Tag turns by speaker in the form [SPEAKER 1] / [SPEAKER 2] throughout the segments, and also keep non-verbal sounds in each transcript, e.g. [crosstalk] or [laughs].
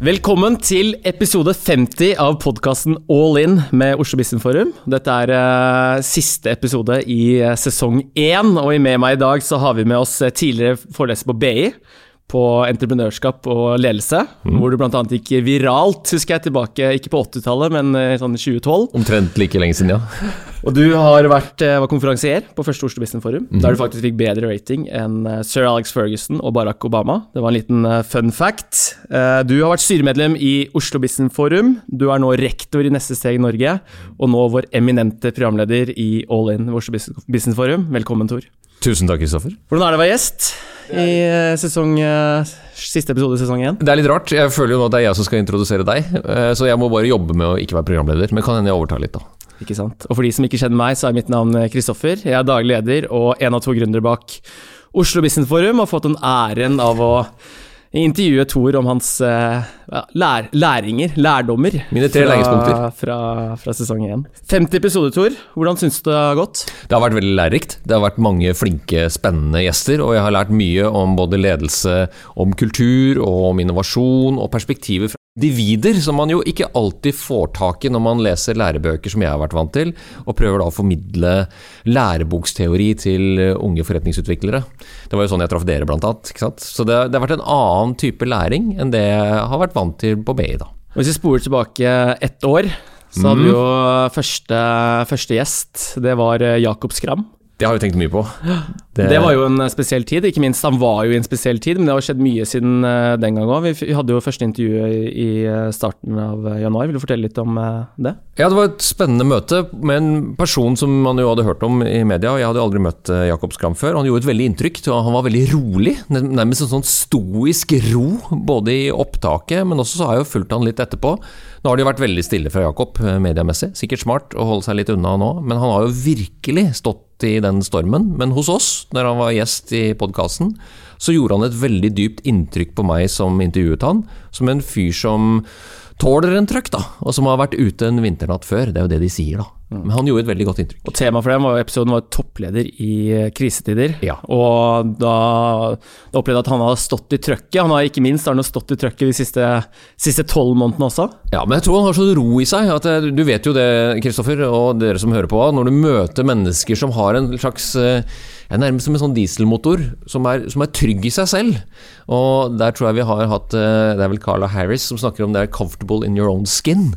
[SPEAKER 1] Velkommen til episode 50 av podkasten All In med Oslo Business Forum. Dette er uh, siste episode i uh, sesong én, og med meg i dag så har vi med oss uh, tidligere foreleser på BI på entreprenørskap og ledelse, mm. hvor du bl.a. gikk viralt, husker jeg, tilbake ikke på 80-tallet, men uh, sånn 2012.
[SPEAKER 2] Omtrent like lenge siden, ja. [laughs]
[SPEAKER 1] og du har vært uh, var konferansier på første Oslo Business Forum, mm. der du faktisk fikk bedre rating enn uh, sir Alex Ferguson og Barack Obama. Det var en liten fun fact. du har vært styremedlem i Oslo Business Forum. Du er nå rektor i Neste Steg Norge, og nå vår eminente programleder i All In Oslo Business Forum. Velkommen, Tor.
[SPEAKER 2] Tusen takk, Kristoffer.
[SPEAKER 1] Hvordan er det å være gjest i eh, sesong, eh, siste episode i sesong én?
[SPEAKER 2] Det er litt rart. Jeg føler jo nå at det er jeg som skal introdusere deg, eh, så jeg må bare jobbe med å ikke være programleder. Men kan hende jeg overtar litt, da.
[SPEAKER 1] Ikke sant. Og for de som ikke kjenner meg, så er mitt navn Kristoffer. Jeg er daglig leder og en av to gründere bak Oslo Business Forum, og har fått den æren av å intervjuet Thor om hans uh, lær, læringer, lærdommer,
[SPEAKER 2] Mine tre
[SPEAKER 1] fra, fra, fra, sesong én. 50 episoder, Thor. Hvordan syns du det har gått?
[SPEAKER 2] Det har vært veldig lærerikt. Det har vært mange flinke, spennende gjester, og jeg har lært mye om både ledelse, om kultur, og om innovasjon og perspektiver fra individer, som man jo ikke alltid får tak i når man leser lærebøker, som jeg har vært vant til, og prøver da å formidle læreboksteori til unge forretningsutviklere. Det var jo sånn jeg traff dere, blant annet. Ikke sant? Så det, det, har vært en annen type læring enn det jeg har vært vant til på BI. da.
[SPEAKER 1] Hvis vi spoler tilbake ett år, så hadde vi mm. jo første, første gjest. Det var Jakob Skram.
[SPEAKER 2] Det har jeg tenkt mye på.
[SPEAKER 1] Det... det, var jo en spesiell tid, ikke minst. Han var jo i en spesiell tid, men det har skjedd mye siden uh, den gang òg. Vi hadde jo første intervju i, eh, starten av eh, januar. Vil du fortelle litt om det?
[SPEAKER 2] Ja, det var et spennende møte med en person som man jo hadde hørt om i media. Jeg hadde aldri møtt Jakob Skram før. Han gjorde et veldig inntrykk. Han var veldig rolig, nærmest en sånn stoisk ro, både i opptaket, men også så har jeg jo fulgt han litt etterpå. Nå har det jo vært veldig stille fra Jakob mediemessig. Sikkert smart å holde seg litt unna nå, men han har jo virkelig stått i den stormen. Men hos oss, når han var gjest i podkasten, så gjorde han et veldig dypt inntrykk på meg som intervjuet han, som en fyr som tåler en trøkk, da, og som har vært ute en vinternatt før. Det er jo det de sier, da. Mm. Men han gjorde et veldig godt inntrykk.
[SPEAKER 1] Og Temaet for den var episoden var toppleder i eh, krisetider.
[SPEAKER 2] Ja.
[SPEAKER 1] Og da, da opplevde jeg at han hadde stått i trøkket. Han har ikke minst har han stått i trøkket de siste tolv månedene også.
[SPEAKER 2] Ja, men jeg tror han har så ro i seg. at eh, Du vet jo det, Kristoffer, og dere som hører på, når du møter mennesker som har en slags jeg er nærmest som en sånn dieselmotor som er, som er, trygg i seg selv. Og der tror jeg vi har hatt Det er vel Carla Harris som snakker om det er 'comfortable in your own skin'.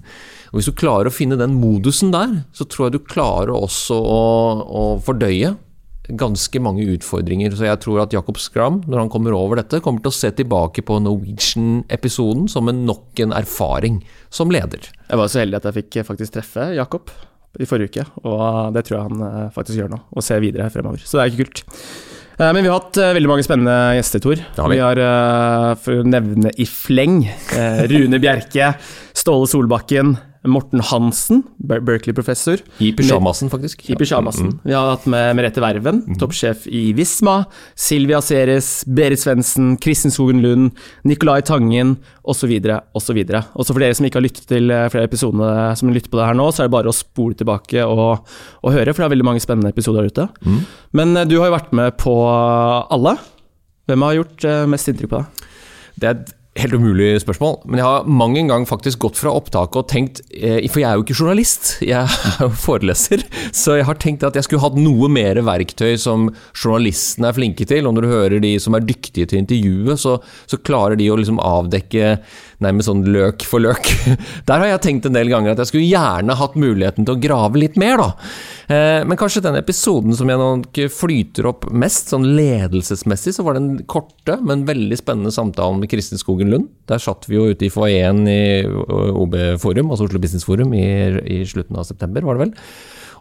[SPEAKER 2] Og Hvis du klarer å finne den modusen der, så tror jeg du klarer også å, å fordøye ganske mange utfordringer. Så jeg tror at Jakob Skram, når han kommer over dette, kommer til å se tilbake på Norwegian-episoden som en nok en erfaring som leder.
[SPEAKER 1] Jeg var så heldig at jeg fikk faktisk treffe Jakob i forrige uke, og det tror jeg han eh, faktisk gjør nå, og ser videre fremover. Så det er ikke kult. Eh, men vi har hatt eh, veldig mange spennende gjester, Tor.
[SPEAKER 2] Har
[SPEAKER 1] vi. vi. har, for å nevne i fleng, Rune Bjerke, Ståle Solbakken, Morten Hansen, Berkeley-professor.
[SPEAKER 2] I pysjamasen, faktisk.
[SPEAKER 1] I pysjamasen. Mm. Vi har hatt med Merete Verven, mm. toppsjef i Visma. Silvia Ceres, Berit Svendsen, Kristin Skogen Lund, Nicolai Tangen osv. osv. Også for dere som ikke har lyttet til eh, flere episoder som lytter på det her nå, så er det bare å spole tilbake og, og høre, for det er veldig mange spennende episoder der ute. Mm. Men eh, du har jo vært med på alle. Hvem har gjort eh, mest inntrykk på deg?
[SPEAKER 2] Det er Helt umulig spørsmål, men jeg har mange en gang faktisk gått fra opptaket og tenkt eh, For jeg er jo ikke journalist, [laughs] jeg er jo foreleser. Så jeg har tenkt at jeg skulle hatt noe mer verktøy som journalistene er flinke til. Og når du hører de som er dyktige til intervjuet, så, så klarer de å liksom avdekke nærmest sånn løk for løk. [laughs] Der har jeg tenkt en del ganger at jeg skulle gjerne hatt muligheten til å grave litt mer, da. Eh, men kanskje den episoden som jeg nok flyter opp mest, sånn ledelsesmessig, så var den korte, men veldig spennende samtalen med Kristin Skogen Lund. Der satt vi jo ute i foajeen i OB Forum, altså Oslo Business Forum, i, i slutten av september, var det vel.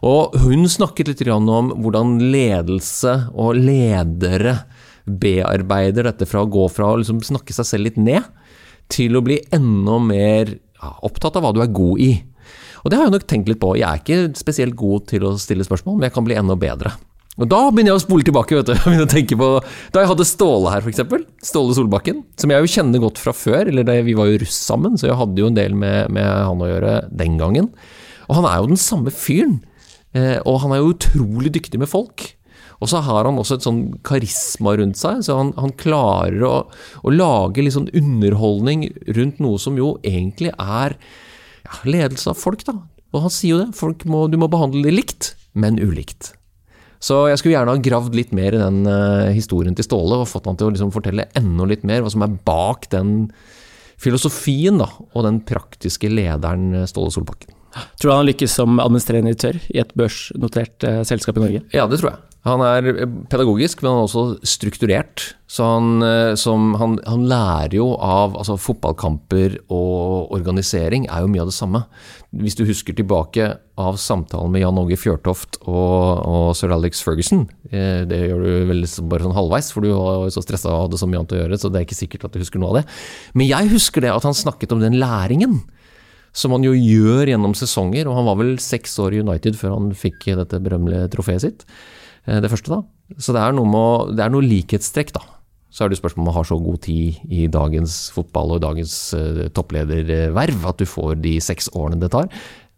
[SPEAKER 2] Og hun snakket litt om hvordan ledelse og ledere bearbeider dette fra å gå fra å liksom snakke seg selv litt ned, til å bli enda mer ja, opptatt av hva du er god i. Og det har jeg nok tenkt litt på. Jeg er ikke spesielt god til å stille spørsmål, men jeg kan bli enda bedre. Og da begynner jeg å spole tilbake. vet du, [laughs] jeg å tenke på, Da jeg hadde Ståle her, f.eks., Ståle Solbakken, som jeg jo kjenner godt fra før, eller da vi var jo russ sammen, så jeg hadde jo en del med, med, han å gjøre den gangen. Og han er jo den samme fyren. Eh, og han er jo utrolig dyktig med folk. Og så har han også et sånn karisma rundt seg, så han, han klarer å, å, lage litt sånn underholdning rundt noe som jo egentlig er ja, ledelse av folk, da. Og han sier jo det, folk må, du må behandle dem likt, men ulikt. Så jeg skulle gjerne ha gravd litt mer i den uh, historien til Ståle, og fått han til å liksom fortelle enda litt mer hva som er bak den filosofien da, og den praktiske lederen eh, Ståle Solbakken.
[SPEAKER 1] Tror du han lykkes som administrerende direktør i et børsnotert uh, selskap i Norge?
[SPEAKER 2] Ja, det tror jeg. Han er pedagogisk, men han er også strukturert. Så han, eh, som, han, han lærer jo av altså Fotballkamper og organisering er jo mye av det samme. Hvis du husker tilbake av samtalen med Jan Åge Fjørtoft og, og sir Alex Ferguson eh, Det gjør du vel bare sånn halvveis, for du var så stressa og hadde så mye annet å gjøre, så det er ikke sikkert at du husker noe av det. Men jeg husker det at han snakket om den læringen som han jo gjør gjennom sesonger. Og han var vel seks år i United før han fikk dette berømmelige trofeet sitt. Eh, det første, da. Så det er noe, med, det er noe likhetstrekk, da. Så er det spørsmål om å ha så god tid i dagens fotball og dagens uh, topplederverv at du får de seks årene det tar.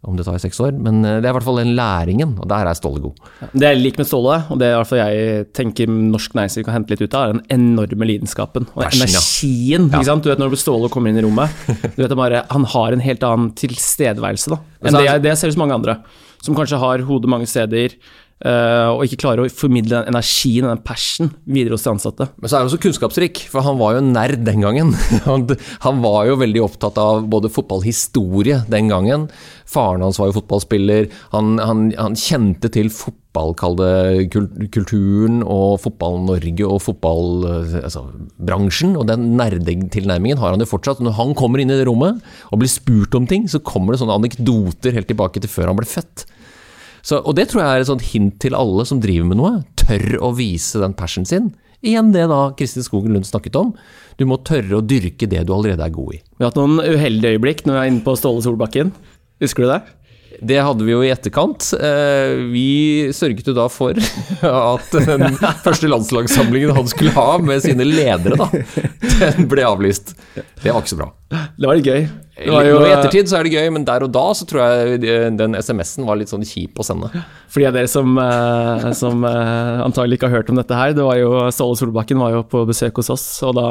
[SPEAKER 2] Om det tar seks år. Men uh, det er i hvert fall den læringen, og der er Ståle god.
[SPEAKER 1] Det er lik med Ståle, og det er i hvert fall jeg tenker norsk næringsliv kan hente litt ut av, er den enorme lidenskapen og Persen, energien. Ja. Ikke sant? Du vet når Ståle kommer inn i rommet, du vet bare, han har en helt annen tilstedeværelse da, enn det jeg, det jeg ser hos mange andre. Som kanskje har hodet mange steder, og ikke klarer å formidle den energien den passion videre hos de ansatte.
[SPEAKER 2] Men så er han også kunnskapsrik, for han var jo nerd den gangen. [laughs] Han, var jo veldig opptatt av både fotballhistorie den gangen. Faren hans var jo fotballspiller. Han, han, han kjente til fotballkulturen og Fotball-Norge og fotballbransjen. Altså, og den nerdetilnærmingen har han jo fortsatt. Når han kommer inn i det rommet og blir spurt om ting, så kommer det sånne anekdoter helt tilbake til før han ble født. Så, og det tror jeg er et sånt hint til alle som driver med noe. Tør å vise den passionen sin. Igjen det da Kristin Skogen Lund snakket om. Du må tørre å dyrke det du allerede er god i.
[SPEAKER 1] Vi har hatt noen uheldige øyeblikk når vi er inne på Ståle Solbakken. Husker du det?
[SPEAKER 2] Det hadde vi jo i etterkant. Eh, vi sørget jo da for [laughs] at den første landslagssamlingen han skulle ha med sine ledere, da, den ble avlyst. Det var ikke så bra.
[SPEAKER 1] Det var litt gøy.
[SPEAKER 2] Jo, I ettertid så er det gøy, men der og da så tror jeg den SMS-en var litt sånn kjip å sende.
[SPEAKER 1] For de av dere som, eh, som eh, antagelig ikke har hørt om dette her, det var jo Ståle Solbakken var jo på besøk hos oss, og da,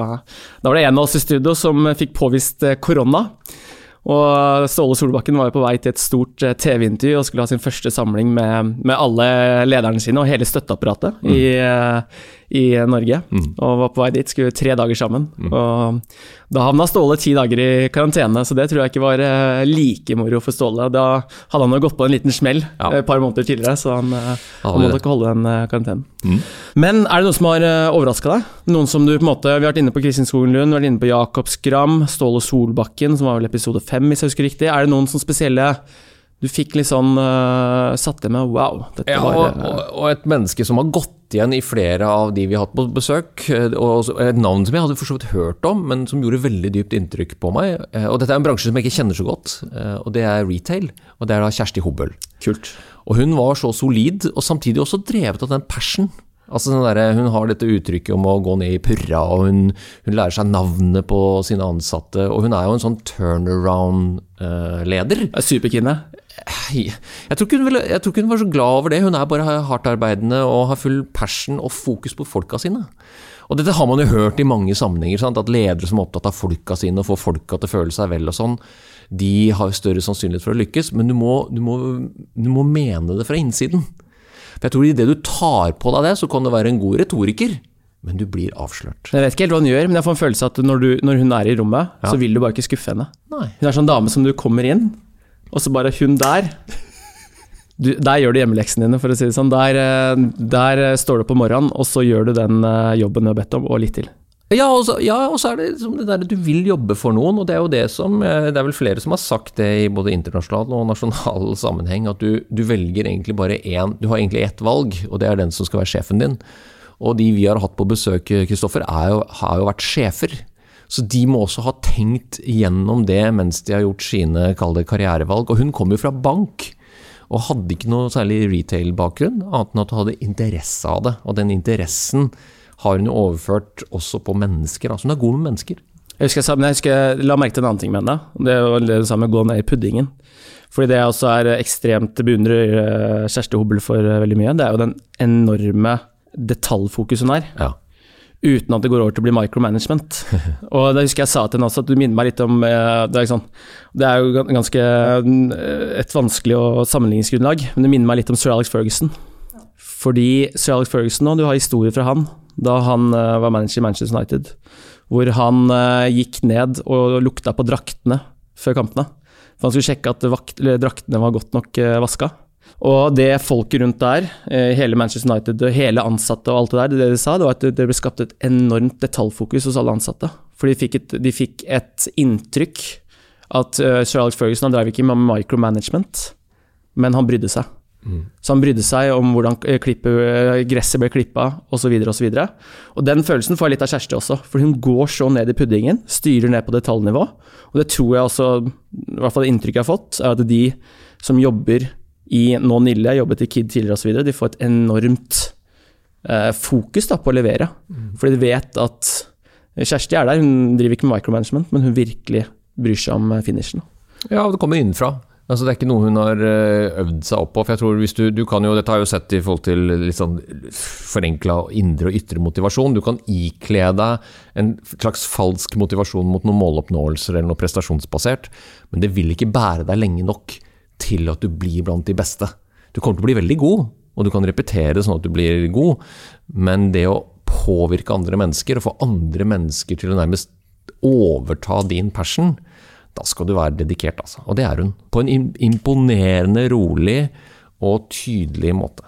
[SPEAKER 1] da var det en av oss i studio som fikk påvist korona. Og Ståle Solbakken var jo på vei til et stort eh, TV-intervju og skulle ha sin første samling med, med alle lederne sine og hele støtteapparatet mm. i, eh, i, Norge. Mm. Og var på vei dit, skulle tre dager sammen. Mm. Og da havna Ståle ti dager i karantene, så det tror jeg ikke var eh, like moro for Ståle. Da hadde han jo gått på en liten smell ja. et par måneder tidligere, så han, han måtte ikke holde den karantenen. Mm. Men er det noen som har overraska deg? Noen som du på en måte Vi har vært inne på Kristin Skogen Lund, vært inne på Jakob Skram, Ståle Solbakken, som var vel episode fem, hvis jeg husker riktig. Er det noen som spesielle du fikk litt sånn uh, Satt deg med wow.
[SPEAKER 2] ja, var, og, og, et menneske som har gått igjen i flere av de vi har hatt på besøk. Eh, og Et navn som jeg hadde for så vidt hørt om, men som gjorde veldig dypt inntrykk på meg. Eh, og Dette er en bransje som jeg ikke kjenner så godt, og det er retail. Og det er da Kjersti Hobøl.
[SPEAKER 1] Kult.
[SPEAKER 2] Og hun var så solid, og samtidig også drevet av den passion. Altså der, Hun har dette uttrykket om å gå ned i purra, og hun, hun, lærer seg navnet på sine ansatte. Og hun er jo en sånn turnaround-leder.
[SPEAKER 1] Uh, Superkvinne?
[SPEAKER 2] Jeg, jeg, tror ikke hun var så glad over det. Hun er bare hardtarbeidende og har full passion og fokus på folka sine. Og dette har man jo hørt i mange sammenhenger, sant? at ledere som er opptatt av folka sine og får folka til å føle seg vel og sånn, de har større sannsynlighet for å lykkes, men du må, du må, du må mene det fra innsiden. For jeg tror idet du tar på deg det, så kan du være en god retoriker. Men du blir avslørt.
[SPEAKER 1] Jeg vet ikke helt hva hun gjør, men jeg får en følelse at når, du, når hun er i rommet, ja. så vil du bare ikke skuffe henne. Nei. Hun er sånn dame som du kommer inn, og så bare hun der du, Der gjør du hjemmeleksene dine, for å si det sånn. Der, eh, der står du på morgenen, og så gjør du den eh, jobben du har bedt om, og litt til.
[SPEAKER 2] Ja, og så, ja, er det liksom det der du vil jobbe for noen, og det er jo det som eh, Det er vel flere som har sagt det i både internasjonal og nasjonal [laughs] sammenheng, at du, du velger egentlig bare én Du har egentlig ett valg, og det er den som skal være sjefen din. Og de vi har hatt på besøk, Kristoffer, har jo vært sjefer. Så de må også ha tenkt gjennom det mens de har gjort sine karrierevalg. Og hun kom jo fra bank, og hadde ikke noe særlig retail-bakgrunn, annet enn at hun hadde interesse av det. Og den interessen har hun jo overført også på mennesker. Altså hun er god med mennesker.
[SPEAKER 1] Jeg husker, jeg, husker, jeg la merke til en annen ting med henne. Det var det samme å gå ned i puddingen. Fordi det jeg også er ekstremt beundrer eh, Kjersti Hobel for eh, veldig mye, det er jo den enorme detaljfokus hun er.
[SPEAKER 2] Ja.
[SPEAKER 1] Uten at det går over til å bli micromanagement. [laughs] Og det husker jeg sa til henne også, at du minner meg litt om eh, Det er, sånn, det er jo ganske eh, et vanskelig og sammenligningsgrunnlag, men det minner meg litt om sir Alex Ferguson. Fordi sir Alex Ferguson, og du har historier fra han, da han eh, var manager i Manchester United, hvor han gikk ned og lukta på draktene før kampene. For han skulle sjekke at draktene var godt nok vaska. Og det folket rundt der, eh, hele Manchester United, hele ansatte og alt det der, det de sa, det var at det ble skapt et enormt detaljfokus hos alle ansatte. For de fikk et, de fikk et inntrykk at uh, sir Alex Ferguson han drev ikke med micromanagement, men han brydde seg. Så han brydde seg om hvordan eh, klippet, eh, gresset ble klippa osv. osv. Og, og den følelsen får jeg litt av Kjersti også, for hun går så ned i puddingen, styrer ned på detaljnivå. Og det tror jeg også, i hvert fall det inntrykket jeg har fått, er at de som jobber i nå Nille, jobbet i Kid tidligere osv., de får et enormt eh, fokus da, på å levere. Fordi de vet at Kjersti er der, hun driver ikke med micromanagement, men hun virkelig bryr seg om eh, finishen.
[SPEAKER 2] Ja, det kommer innenfra. Altså, det er ikke noe hun har eh, øvd seg opp på. for jeg tror hvis du, du kan jo, Dette har jeg jo sett i forhold til litt sånn forenkla indre og ytre motivasjon. Du kan ikle deg en slags falsk motivasjon mot noen måloppnåelser eller noe prestasjonsbasert, men det vil ikke bære deg lenge nok til at du blir blant de beste. Du kommer til å bli veldig god, og du kan repetere sånn at du blir god, men det å påvirke andre mennesker og få andre mennesker til å nærmest overta din passion, da skal du være dedikert, altså. Og det er hun. På en imponerende rolig og tydelig måte.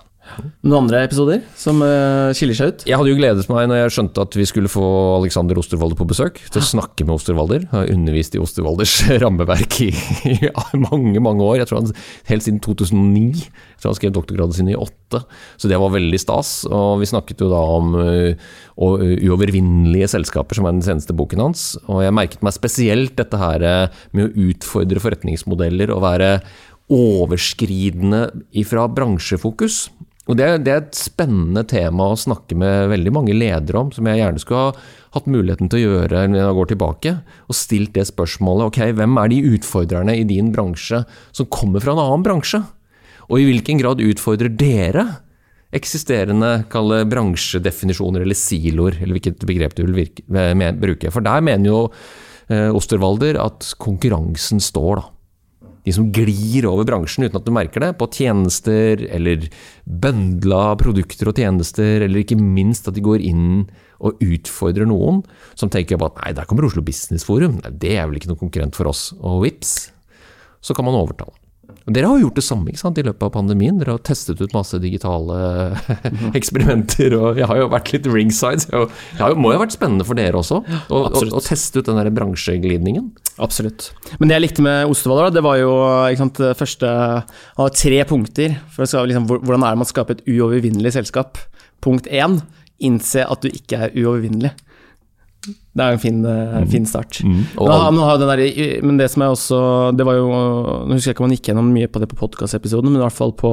[SPEAKER 1] Noen andre episoder som uh, skiller seg ut?
[SPEAKER 2] Jeg hadde jo gledet meg når jeg skjønte at vi skulle få Alexander Osterwalder på besøk, til å snakke med Osterwalder. Jeg har undervist i Osterwalders [laughs] rammeverk i, i, mange, mange år. Jeg tror han Helt siden 2009. Jeg tror han skrev doktorgraden sin i åtte. Så det var veldig stas. Og vi snakket jo da om uh, uovervinnelige selskaper, som er den seneste boken hans. Og jeg merket meg spesielt dette her med å utfordre forretningsmodeller og være overskridende ifra bransjefokus. Og det, det, er et spennende tema å snakke med veldig mange ledere om, som jeg gjerne skulle ha hatt muligheten til å gjøre når jeg går tilbake, og stilt det spørsmålet ok, hvem er de utfordrerne i din bransje som kommer fra en annen bransje? Og i hvilken grad utfordrer dere eksisterende kalle bransjedefinisjoner eller siloer, eller hvilket begrep du vil virke, bruke? For der mener jo eh, Osterwalder at konkurransen står, da de som glir over bransjen uten at du merker det, på tjenester eller bøndla produkter og tjenester, eller ikke minst at de går inn og utfordrer noen som tenker på at nei, der kommer Oslo Business Forum, nei, det er vel ikke noen konkurrent for oss, og vips, så kan man overtale. Dere har jo gjort det samme ikke sant, i løpet av pandemien. Dere har testet ut masse digitale [laughs] eksperimenter. og Jeg har jo vært litt ringside. så Det må jo ha vært spennende for dere også å teste ut den der bransjeglidningen?
[SPEAKER 1] Absolutt. Men det jeg likte med Ostevall, det var jo sant, første Han har tre punkter for å liksom, hvordan er det man skaper et uovervinnelig selskap. Punkt én innse at du ikke er uovervinnelig. Det er en fin, eh, mm. fin start. Mm. Men, der, men, det som er også Det var jo Nå husker jeg ikke om han gikk gjennom mye på det på podkastepisoden, men i hvert fall på,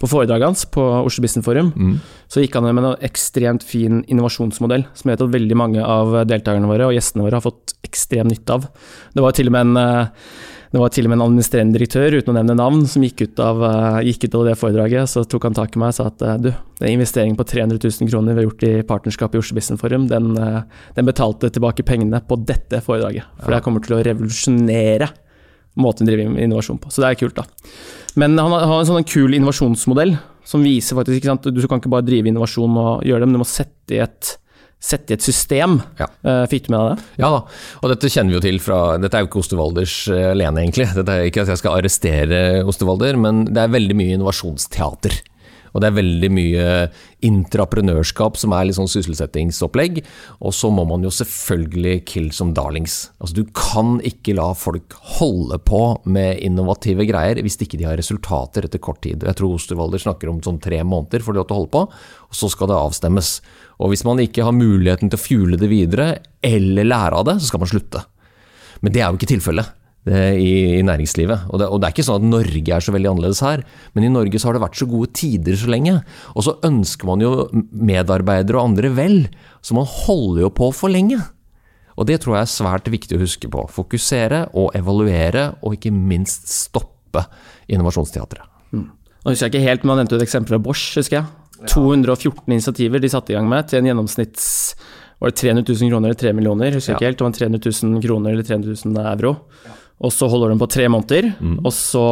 [SPEAKER 1] på foredraget hans på Oslo Business Forum, mm. så gikk han med en ekstremt fin innovasjonsmodell, som jeg vet at veldig mange av deltakerne våre og gjestene våre har fått ekstrem nytte av. Det var til og med en eh, det var til og med en administrerende direktør, uten å nevne navn, som gikk ut, av, uh, gikk ut av, det foredraget. Så tok han tak i meg og sa at uh, du, den investeringen på 300 000 kroner vi har gjort i partnerskap i Oslo Business Forum, den, uh, den betalte tilbake pengene på dette foredraget. For det kommer til å revolusjonere måten å drive innovasjon på. Så det er kult, da. Men han har, en sånn kul innovasjonsmodell som viser faktisk ikke sant, Du kan ikke bare drive innovasjon og gjøre det, men du må sette i et sette i et system. Ja. Eh, fikk du med deg det?
[SPEAKER 2] Ja da, og dette kjenner vi jo til fra Dette er jo ikke Ostevalders eh, alene, egentlig. Dette er ikke at jeg skal arrestere Ostevalder, men det er veldig mye innovasjonsteater. Og det er veldig mye intraprenørskap som er litt sånn sysselsettingsopplegg. Og så må man jo selvfølgelig kill som darlings. Altså Du kan ikke la folk holde på med innovative greier hvis ikke de har resultater etter kort tid. Jeg tror Osterwalder snakker om sånn tre måneder for de å holde på, og så skal det avstemmes. Og hvis man ikke har muligheten til å fuele det videre, eller lære av det, så skal man slutte. Men det er jo ikke tilfellet. Eh, i, i næringslivet. Og det, og det, er ikke sånn at Norge er så veldig annerledes her, men i Norge så har det vært så gode tider så lenge. Og så ønsker man jo medarbeidere og andre vel, så man holder jo på for lenge. Og det tror jeg er svært viktig å huske på. Fokusere og evaluere, og ikke minst stoppe innovasjonsteatret. Innovasjonsteatret.
[SPEAKER 1] Nå husker jeg ikke helt, men han nevnte et eksempel fra Bosch, husker jeg. 214 initiativer de satte i gang med, til en gjennomsnitts var det 300 000 kroner eller 3 millioner, husker jeg
[SPEAKER 2] Ja.
[SPEAKER 1] ikke helt. Det var 300 000 kroner eller 300 000 euro. Og så holder de på tre måneder, og så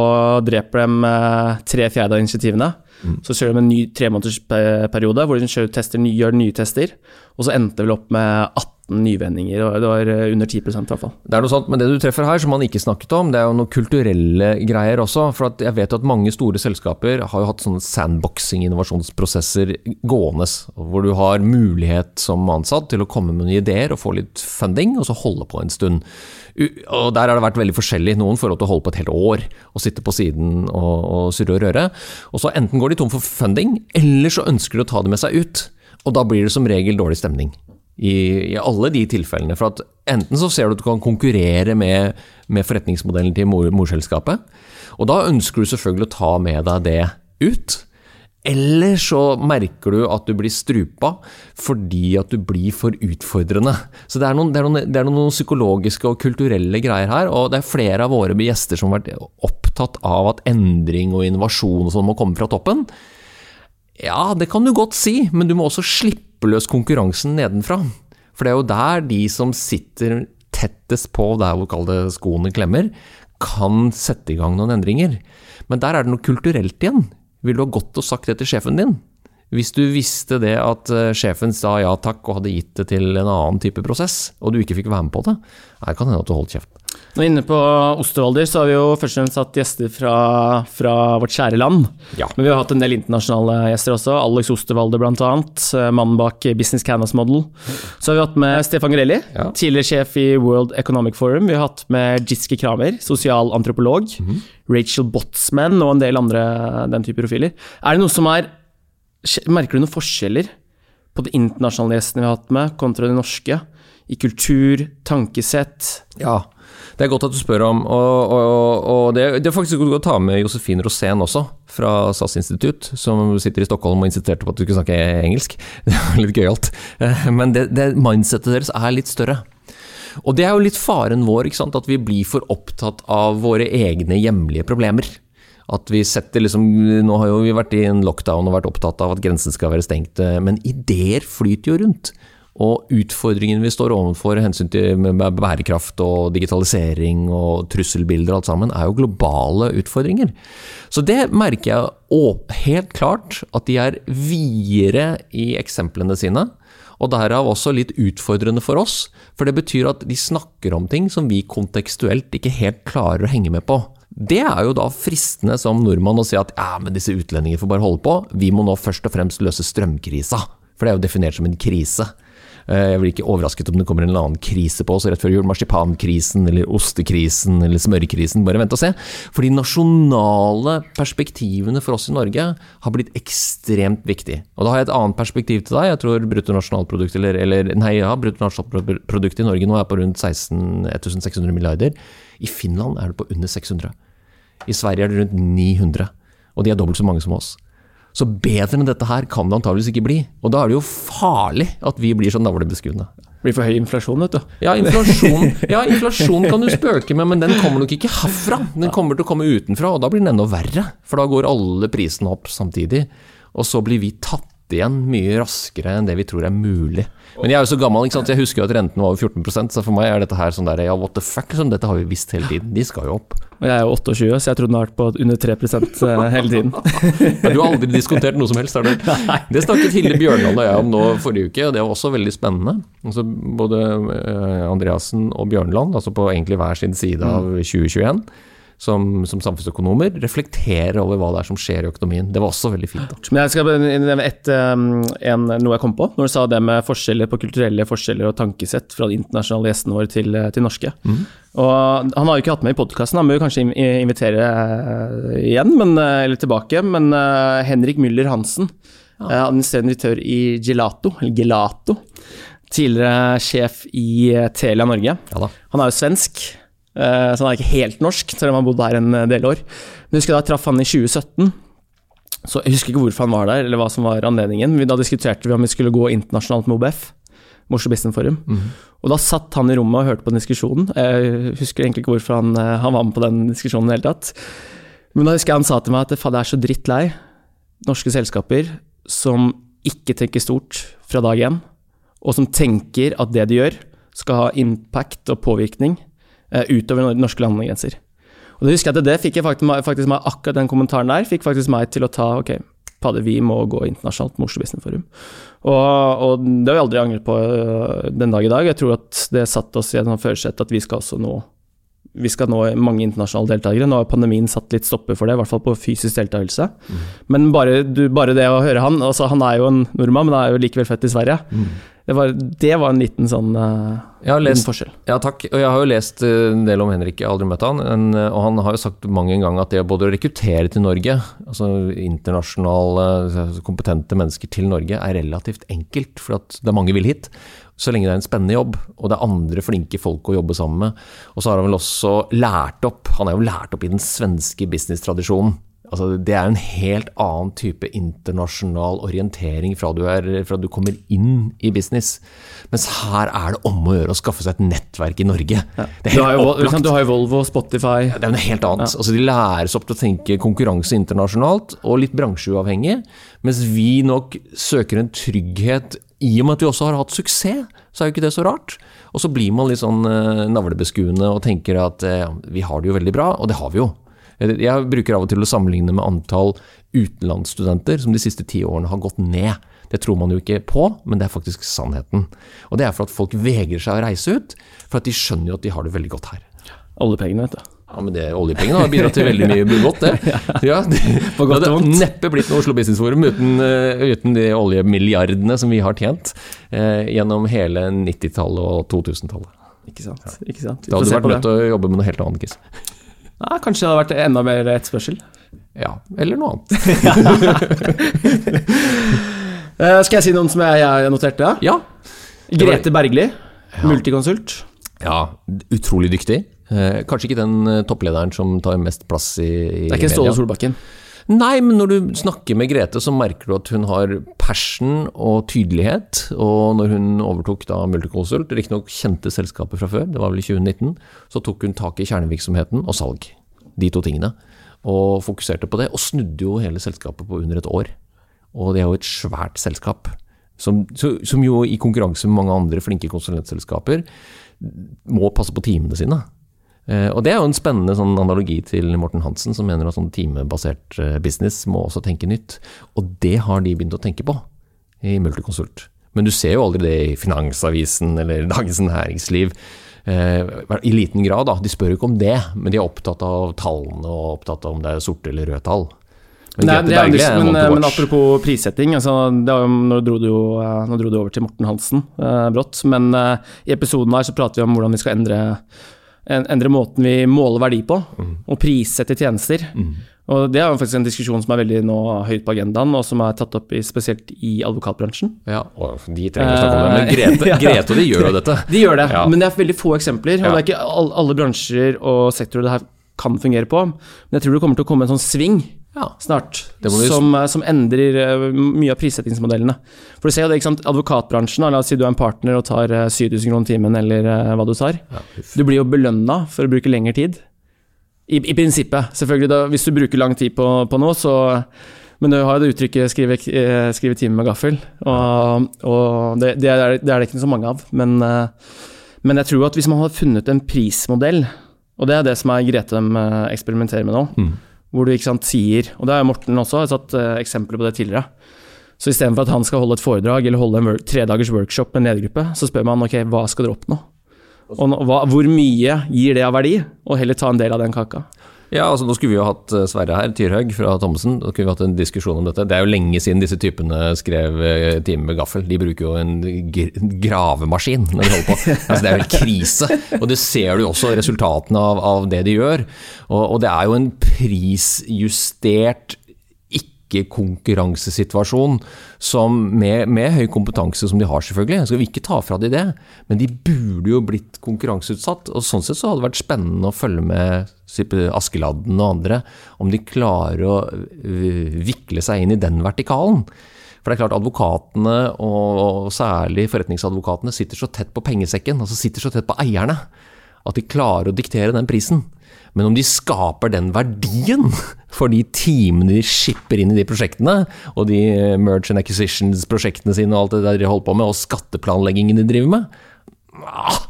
[SPEAKER 1] dreper de eh, tre fjerde av initiativene. Så kjører de en ny tremånedersperiode hvor de kjører tester, gjør nye tester. Og så endte vel opp med 18 nyvendinger, og det var eh, under 10% i hvert fall.
[SPEAKER 2] Det er noe sånt, men det du treffer her som man ikke snakket om, det er jo noen kulturelle greier også. For jeg vet at mange store selskaper har jo hatt sånne sandboxing-innovasjonsprosesser gående. Hvor du har mulighet som ansatt til å komme med noen ideer og få litt funding, og så holde på en stund. Og Der har det vært veldig forskjellig. Noen får lov til å holde på et helt år og sitte på siden og, og surre og røre. Og så enten går de tom for funding, eller så ønsker de å ta det med seg ut. Og da blir det som regel dårlig stemning i, i alle de tilfellene. For at enten så ser du at du kan konkurrere med, med forretningsmodellen til mor, morselskapet, og da ønsker du selvfølgelig å ta med deg det ut. Eller så merker du at du blir strupa fordi at du blir for utfordrende. Så det er noen, det er noen, det er noen psykologiske og kulturelle greier her, og det er flere av våre gjester som har vært opptatt av at endring og innovasjon og sånn må komme fra toppen. Ja, det kan du godt si, men du må også slippe løs konkurransen nedenfra. For det er jo der de som sitter tettest på der hvor kall skoene klemmer, kan sette i gang noen endringer. Men der er det noe kulturelt igjen. Vil du ha gått og sagt det til sjefen din? Hvis du visste det at eh, sjefen sa ja takk og hadde gitt det til en annen type prosess, og du ikke fikk være med på det, det kan hende at du holdt kjeft.
[SPEAKER 1] Nå inne på Ostervalder så har vi jo først og fremst hatt gjester fra, fra vårt kjære land.
[SPEAKER 2] Ja.
[SPEAKER 1] Men vi har hatt en del internasjonale gjester også. Alex Ostervalder bl.a. Mannen bak Business Canvas Model. Så har vi hatt med Stefan Grelli,
[SPEAKER 2] Ja.
[SPEAKER 1] tidligere sjef i World Economic Forum. Vi har hatt med Giske Kramer, sosialantropolog. Rachel Botsman og en del andre den type profiler. Er det noe som er Merker du noen forskjeller på de internasjonale gjestene vi har hatt med, kontra de norske? I kultur, tankesett?
[SPEAKER 2] Ja, det er godt at du spør om, og, og, og det, det er faktisk godt å ta med Josefin Rosén også, fra SAS institutt, som sitter i Stockholm og insisterte på at du skulle snakke engelsk. [laughs] Det var litt gøyalt. Eh, Men det, det mindsettet deres er litt større. Og det er jo litt faren vår, at vi blir for opptatt av våre egne hjemlige problemer. At vi setter liksom Nå har jo vi vært i en lockdown og vært opptatt av at grensen skal være stengt, eh, men ideer flyter jo rundt. Og utfordringene vi står overfor hensyn til bærekraft og digitalisering og trusselbilder og alt sammen, er jo globale utfordringer. Så det merker jeg helt klart at de er videre i eksemplene sine. Og derav også litt utfordrende for oss, for det betyr at de snakker om ting som vi kontekstuelt ikke helt klarer å henge med på. Det er jo da fristende som nordmann å si at ja, men disse utlendingene får bare holde på, vi må nå først og fremst løse strømkrisa. For det er jo definert som en krise. Eh, Jeg blir ikke overrasket om det kommer en eller annen krise på oss rett før jul. Marsipankrisen eller ostekrisen eller smørkrisen. Bare vent og se. For de nasjonale perspektivene for oss i Norge har blitt ekstremt viktig. Og da har jeg et annet perspektiv til deg. Jeg tror bruttonasjonalprodukt eller, eller nei, ja, bruttonasjonalprodukt i Norge nå er på rundt 16 1600 milliarder. I Finland er det på under 600. I Sverige er det rundt 900. Og de er dobbelt så mange som oss. Så bedre enn dette her kan det antageligvis ikke bli. Og da er det jo farlig at vi blir så navlebeskuende.
[SPEAKER 1] Blir for høy inflasjon, vet du.
[SPEAKER 2] Ja, inflasjon, ja, inflasjon kan du spøke med, men den kommer nok ikke herfra. Den kommer til å komme utenfra, og da blir den enda verre. For da går alle prisene opp samtidig. Og så blir vi tatt igjen mye raskere enn det vi tror er mulig. Men jeg er jo så gammel, ikke sant? jeg husker jo at renten var over 14% så for meg er dette her sånn der, ja, what the fuck, sånn, dette har vi visst hele tiden. De skal jo opp.
[SPEAKER 1] Og jeg er jo 28, så jeg trodde den har vært på under 3 eh, hele tiden. [laughs]
[SPEAKER 2] Men du har aldri diskutert noe som helst, har du? [laughs] Det snakket Hilde Bjørnland og jeg om nå forrige uke, og det var også veldig spennende. Altså, både eh, Andreassen og Bjørnland, altså på egentlig hver sin side av 2021, som, som samfunnsøkonomer, reflekterer over hva det er som skjer i økonomien. Det var også veldig fint. da.
[SPEAKER 1] Men jeg skal nevne en, noe jeg kom på, når du sa det med forskjeller på kulturelle forskjeller og tankesett fra de internasjonale gjestene våre til, til norske. Og Han har jo ikke hatt med i podkasten, han må jo kanskje invitere eh, igjen, men, eh, eller tilbake. Men eh, Henrik Müller Hansen, ja. administrerende direktør i Gelato, eller Gelato. Tidligere sjef i eh, Telia Norge.
[SPEAKER 2] Ja.
[SPEAKER 1] Han er jo svensk, eh, så han er ikke helt norsk, selv om han har bodd her en eh, del år. Men jeg husker da jeg traff han i 2017. Så Jeg husker ikke hvorfor han var der, eller hva som var anledningen. Men Da diskuterte vi om vi skulle gå internasjonalt med OBF. Oslo Business Forum. Og da satt han i rommet og hørte på den diskusjonen. Jeg husker egentlig ikke hvorfor han, eh, han var med på den diskusjonen i det hele tatt. Men da husker jeg han sa til meg at faen, jeg er så drittlei norske selskaper som ikke tenker stort fra dag én, og som tenker at det de gjør, skal ha impact og påvirkning eh, utover norske landegrenser. Og det husker jeg at det fikk jeg faktisk, faktisk meg akkurat den kommentaren der, fikk faktisk meg til å ta ok, padde, vi må gå internasjonalt med Oslo Business Forum. Og, og det har vi aldri angret på øh, den dag i dag. Jeg tror at det satte oss i et førersett at vi skal også nå vi skal nå mange internasjonale deltakere. Nå har pandemien satt litt stopper for det, i hvert fall på fysisk deltakelse. Mm. Men bare, du, bare, det å høre han altså Han er jo en nordmann, men han er jo likevel født i Sverige. Mm. Det var, det var, en liten sånn uh, lest, forskjell.
[SPEAKER 2] Ja, takk. Og jeg har jo lest eh, en del om Henrik, jeg har aldri møtt han. En, eh, og han har jo sagt mange ganger at det både å rekruttere til Norge, altså internasjonale, kompetente mennesker til Norge, er relativt enkelt. For at det er mange vil hit. Så lenge det er en spennende jobb, og det er andre flinke folk å jobbe sammen med. Og så har han vel også lært opp, han er jo lært opp i den svenske businesstradisjonen. Altså, det er en helt annen type internasjonal orientering fra du, er, fra du kommer inn i business. Mens her er det om å gjøre å skaffe seg et nettverk i Norge. Ja.
[SPEAKER 1] Du, har jo, du, har jo, Volvo, Spotify
[SPEAKER 2] Det er noe helt annet. Ja. Altså, de læres opp til å tenke konkurranse internasjonalt, og litt bransjeuavhengig. Mens vi nok søker en trygghet i og med at vi også har hatt suksess, så er jo ikke det så rart. Og så blir man litt sånn uh, navlebeskuende og tenker at uh, vi har det jo veldig bra, og det har vi jo. Jeg bruker av og til å sammenligne med antall utenlandsstudenter som de siste ti årene har gått ned. Det tror man jo ikke på, men det er faktisk sannheten. Og det er for at folk vegrer seg å reise ut, for at de skjønner jo at de har det veldig godt her.
[SPEAKER 1] Oljepengene, vet du.
[SPEAKER 2] Ja, men det, Oljepengene har bidratt til veldig mye godt, det. [laughs] Ja, [laughs] det, det hadde neppe blitt noe Oslo Business Forum uten, uh, uten, de oljemilliardene som vi har tjent eh, gjennom hele 90-tallet og 2000-tallet.
[SPEAKER 1] Ikke sant. Ikke sant.
[SPEAKER 2] Da hadde du vært nødt til å jobbe med noe helt annet, Kiss.
[SPEAKER 1] Ja, kanskje det hadde vært enda mer etterspørsel.
[SPEAKER 2] Ja, eller noe annet.
[SPEAKER 1] uh, [laughs] skal jeg si noen som jeg, jeg noterte?
[SPEAKER 2] Ja.
[SPEAKER 1] Grete Bergli, multikonsult.
[SPEAKER 2] Ja, utrolig dyktig. Uh, kanskje ikke den uh, topplederen som tar mest plass i, i
[SPEAKER 1] Det er ikke Ståle Solbakken?
[SPEAKER 2] Nei, men når du snakker med Grete, så merker du at hun har passion og tydelighet. Og når hun overtok da Multiconsult, riktignok kjente selskapet fra før, det var vel i 2019, så tok hun tak i kjernevirksomheten og salg. De to tingene. Og fokuserte på det, og snudde jo hele selskapet på under et år. Og det er jo et svært selskap. Som, som jo i konkurranse med mange andre flinke konsulentselskaper må passe på teamene sine. Eh, og Det er jo en spennende sånn analogi til Morten Hansen, som mener at sånn timebasert eh, business må også tenke nytt. Og det har de begynt å tenke på i Multiconsult. Men du ser jo aldri det i Finansavisen eller [laughs] Dagens Næringsliv. Eh, I liten grad, da. De spør jo ikke om det, men de er opptatt av tallene og opptatt av om det er sorte eller røde tall.
[SPEAKER 1] Men, Nei, er, men, men, apropos prissetting, altså, jo, nå, dro du jo, nå dro du over til Morten Hansen eh, brått. Men eh, i episoden her så prater vi om hvordan vi skal endre endre måten vi måler verdi på, mm. og prissette tjenester. Mm. Og Det er faktisk en diskusjon som er veldig nå høyt på agendaen, og som er tatt opp i, spesielt i advokatbransjen.
[SPEAKER 2] Ja, og de trenger å snakke om det, men Grete, [laughs] eh, Grete og de gjør jo dette.
[SPEAKER 1] De gjør det, ja. men det er veldig få eksempler. og Det er ikke alle bransjer og sektorer det her kan fungere på. Men jeg tror det kommer til å komme en sånn sving ja. snart, som, eh, som, endrer eh, mye av prissettingsmodellene. For du ser jo det, ikke sant, Advokatbransjen, la oss si du er en partner og tar 7000 eh, kroner timen, eller hva du tar. Ja, du blir jo belønna for å bruke lengre tid. I, i prinsippet, selvfølgelig. Da, hvis du bruker lang tid på, på noe, så men du har jo det uttrykket 'skrive, skrive time med gaffel', og, og det, det, er, det, er, det ikke så mange av. Men, men, jeg tror at hvis man hadde funnet en prismodell, og det er det som er Grete de eksperimenterer med nå, mm hvor du ikke sant, sier Og det har Morten også har satt uh, eksempler på det tidligere. Så istedenfor at han skal holde et foredrag eller holde en tredagers workshop med en ledergruppe, så spør man ok, hva skal dere oppnå? Og hva, hvor mye gir det av verdi? Og heller ta en del av den kaka.
[SPEAKER 2] Ja, altså Nå skulle vi jo hatt eh, Sverre her, Tyrhaug fra Thommessen. Da kunne vi hatt en diskusjon om dette. Det er jo lenge siden disse typene skrev eh, time med gaffel. De bruker jo en gravemaskin når de holder på. [laughs] altså Det er jo en krise. Og det ser du jo også resultatene av, av det de gjør. Og, og det er jo en prisjustert ikke-konkurransesituasjon med, med, høy kompetanse som de har, selvfølgelig. Skal vi ikke ta fra de det, men de burde jo blitt konkurranseutsatt. og Sånn sett så hadde det vært spennende å følge med Askeladden og andre, om de klarer å øh, vikle seg inn i den vertikalen. For det er klart Advokatene, og særlig forretningsadvokatene, sitter så tett på pengesekken, altså sitter så tett på eierne at de klarer å diktere den prisen. Men om de skaper den verdien for de timene de skipper inn i de prosjektene, og de merchant merge and acquisitions-prosjektene sine og alt det der de holder på med, og skatteplanleggingen de driver med ah,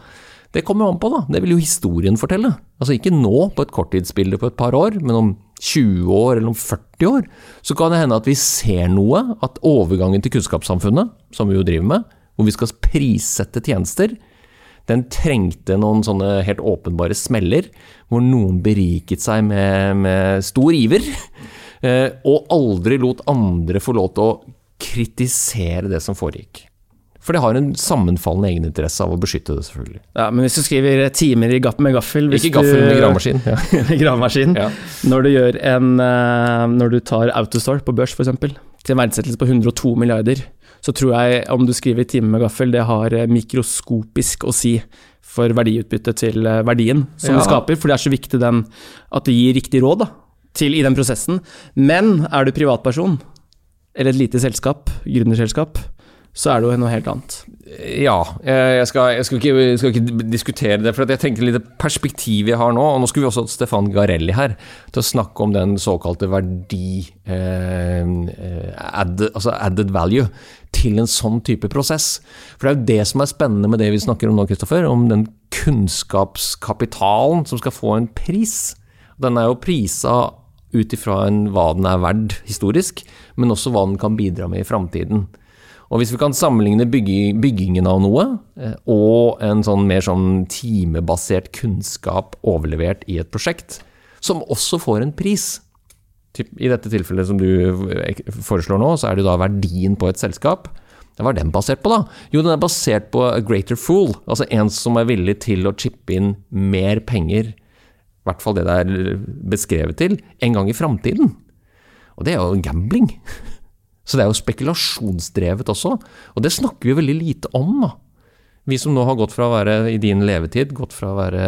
[SPEAKER 2] Det kommer jo an på, da. Det vil jo historien fortelle. Altså ikke nå, på et korttidsbilde på et par år, men om 20 år eller om 40 år, så kan det hende at vi ser noe, at overgangen til kunnskapssamfunnet, som vi jo driver med, hvor vi skal prissette tjenester, den trengte noen sånne helt åpenbare smeller, hvor noen beriket seg med, med stor iver, [laughs] eh, og aldri lot andre få lov til å kritisere det som foregikk. For det har en sammenfallende egeninteresse av å beskytte det, selvfølgelig.
[SPEAKER 1] Ja, Men hvis du skriver timer i gaff med gaffel
[SPEAKER 2] Ikke gaffel med gravemaskin. Ja. [laughs]
[SPEAKER 1] gravemaskin.
[SPEAKER 2] Ja.
[SPEAKER 1] Når du en eh, Når du tar Autostore på børs, f.eks., til en verdsettelse på 102 milliarder, så tror jeg om du skriver i time med gaffel, det har eh, mikroskopisk å si for verdiutbyttet til eh, verdien som
[SPEAKER 2] Ja.
[SPEAKER 1] du skaper. For det er så viktig den, at det gir riktig råd da, til i den prosessen. Men er du privatperson, eller et lite selskap, gründerselskap, så er det jo noe helt annet.
[SPEAKER 2] Ja, jeg skal, jeg skal, ikke, jeg skal ikke diskutere det, for jeg tenker litt perspektivet jeg har nå. Og nå skulle vi også hatt Stefan Garelli her til å snakke om den såkalte verdi eh, eh, add, altså added value til en sånn type prosess. For det er jo det som er spennende med det vi snakker om nå, Kristoffer. Om den kunnskapskapitalen som skal få en pris. Den er jo prisa ut ifra hva den er verd historisk, men også hva den kan bidra med i framtiden. Og hvis vi kan sammenligne byggi- byggingen av noe eh, og en sånn mer sånn timebasert kunnskap overlevert i et prosjekt, som også får en pris I dette tilfellet som du eh, foreslår nå, så er det da verdien på et selskap. Hva er den basert på, da? Jo, den er basert på a greater fool. Altså en som er villig til å chippe inn mer penger, i hvert fall det det er beskrevet til, en gang i framtiden. Og det er jo gambling. [laughs] Så det er jo spekulasjonsdrevet også, og det snakker vi veldig lite om. Vi som nå har gått fra å være i din levetid, gått fra å være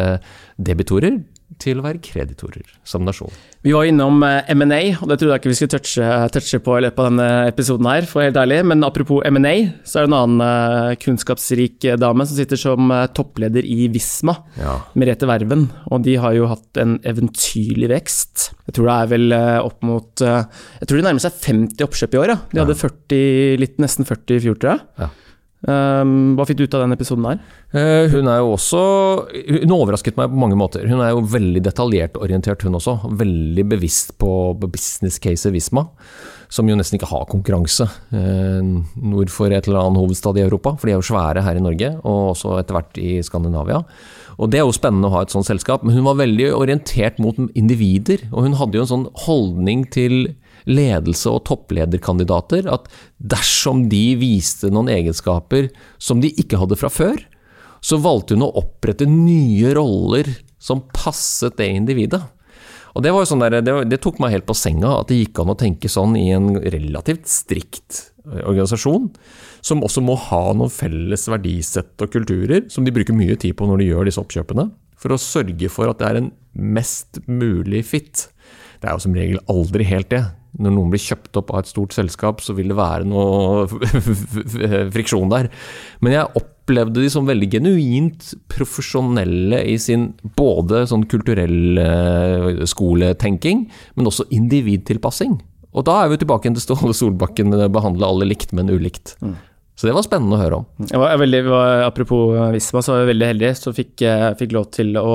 [SPEAKER 2] debitorer til å være kreditorer som nasjon.
[SPEAKER 1] Vi var innom eh, M&A, og det trodde jeg ikke vi skulle touche, touche på i løpet av denne episoden her, for helt ærlig. Men apropos M&A, så er det en annen eh, kunnskapsrik dame som sitter som eh, toppleder i Visma,
[SPEAKER 2] Ja.
[SPEAKER 1] Merete Verven. Og de har jo hatt en eventyrlig vekst. Jeg tror det er vel opp mot Jeg tror det nærmer seg 50 oppkjøp i år, ja. De hadde 40, litt, nesten 40 i fjor, tror jeg.
[SPEAKER 2] Ja.
[SPEAKER 1] Um, hva fikk du ut av den episoden der?
[SPEAKER 2] Uh, Hun er jo også Hun overrasket meg på mange måter. Hun er jo veldig detaljert orientert, hun også. Veldig bevisst på business caset Visma, som jo nesten ikke har konkurranse uh, nord for et eller annet hovedstad i Europa. For de er jo svære her i Norge, og også etter hvert i Skandinavia. Og Det er jo spennende å ha et sånt selskap, men hun var veldig orientert mot individer. Og hun hadde jo en sånn holdning til ledelse og topplederkandidater at dersom de viste noen egenskaper som de ikke hadde fra før, så valgte hun å opprette nye roller som passet det individet. Og det, sånn der, det, tok meg helt på senga, at det gikk an å tenke sånn i en relativt strikt organisasjon, som også må ha noen felles verdisett og kulturer, som de bruker mye tid på når de gjør disse oppkjøpene, for å sørge for at det er en mest mulig fit. Det er jo som regel aldri helt det. Når noen blir kjøpt opp av et stort selskap, så vil det være noe [laughs] friksjon der. Men jeg opplevde de som veldig genuint profesjonelle i sin både sånn kulturell eh, skoletenking, men også individtilpassing. Og da er vi tilbake til Ståle Solbakken behandle alle likt, men ulikt. Så det var spennende å høre om.
[SPEAKER 1] Jeg var, veldig, apropos Visma, så var jeg veldig heldig. Så fikk jeg fikk lov til å